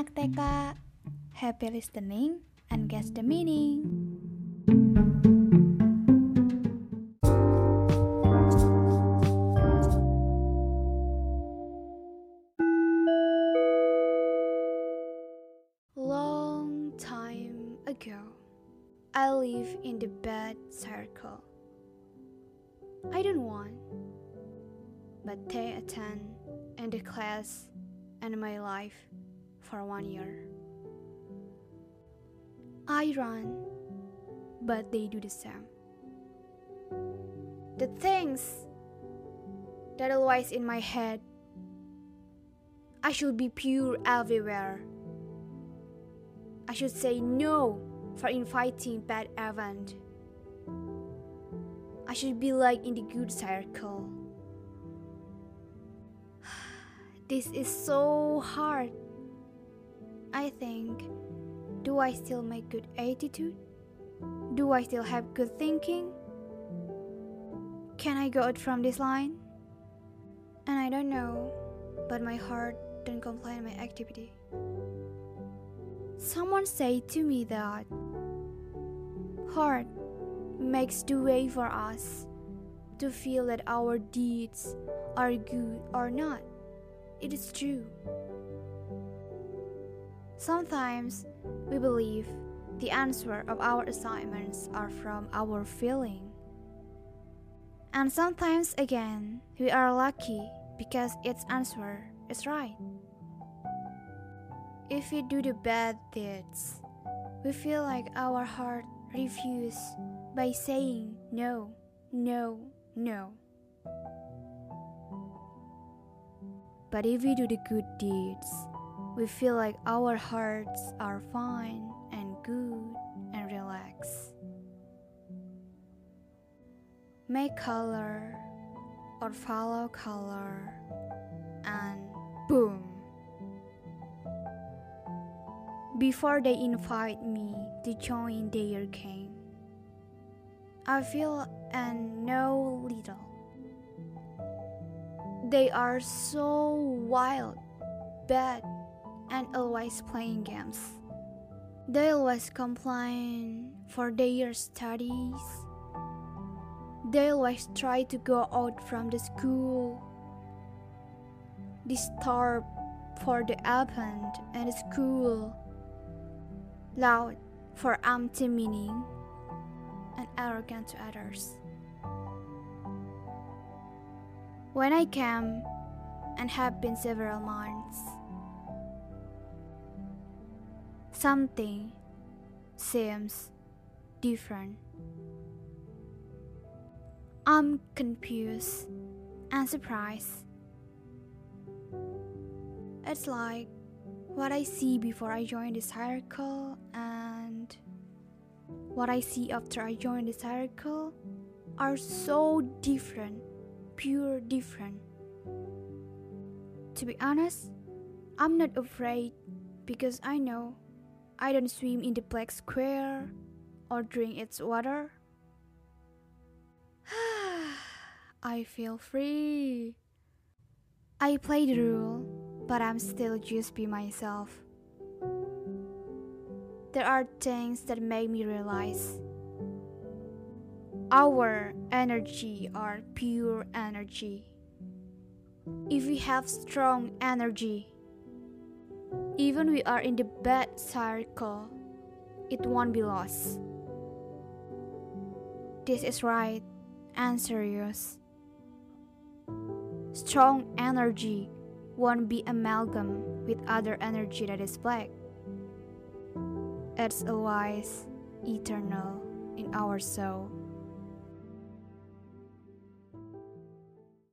anak TK. Happy listening and guess the meaning. Long time ago, I live in the bad circle. I don't want, but they attend in the class and my life for one year. I run, but they do the same. The things that always in my head, I should be pure everywhere. I should say no for inviting bad event. I should be like in the good circle. This is so hard. I think, do I still make good attitude? Do I still have good thinking? Can I go out from this line? And I don't know, but my heart don't complain my activity. Someone said to me that heart makes the way for us to feel that our deeds are good or not. It is true. Sometimes we believe the answer of our assignments are from our feeling. And sometimes again, we are lucky because its answer is right. If we do the bad deeds, we feel like our heart refuse by saying no, no, no. But if we do the good deeds, we feel like our hearts are fine and good and relaxed. Make color or follow color, and boom. Before they invite me to join their game, I feel and know little. They are so wild, bad, and always playing games. They always complain for their studies. They always try to go out from the school. Disturb for the event and school. Loud for empty meaning and arrogant to others. When I came, and have been several months, something seems different. I'm confused and surprised. It's like what I see before I join the circle and what I see after I join the circle are so different pure different. To be honest, I'm not afraid because I know I don't swim in the black square or drink its water. I feel free. I play the rule, but I'm still just be myself. There are things that make me realize our energy are pure energy. If we have strong energy, even we are in the bad circle, it won't be lost. This is right and serious. Strong energy won't be amalgam with other energy that is black. It's always eternal in our soul.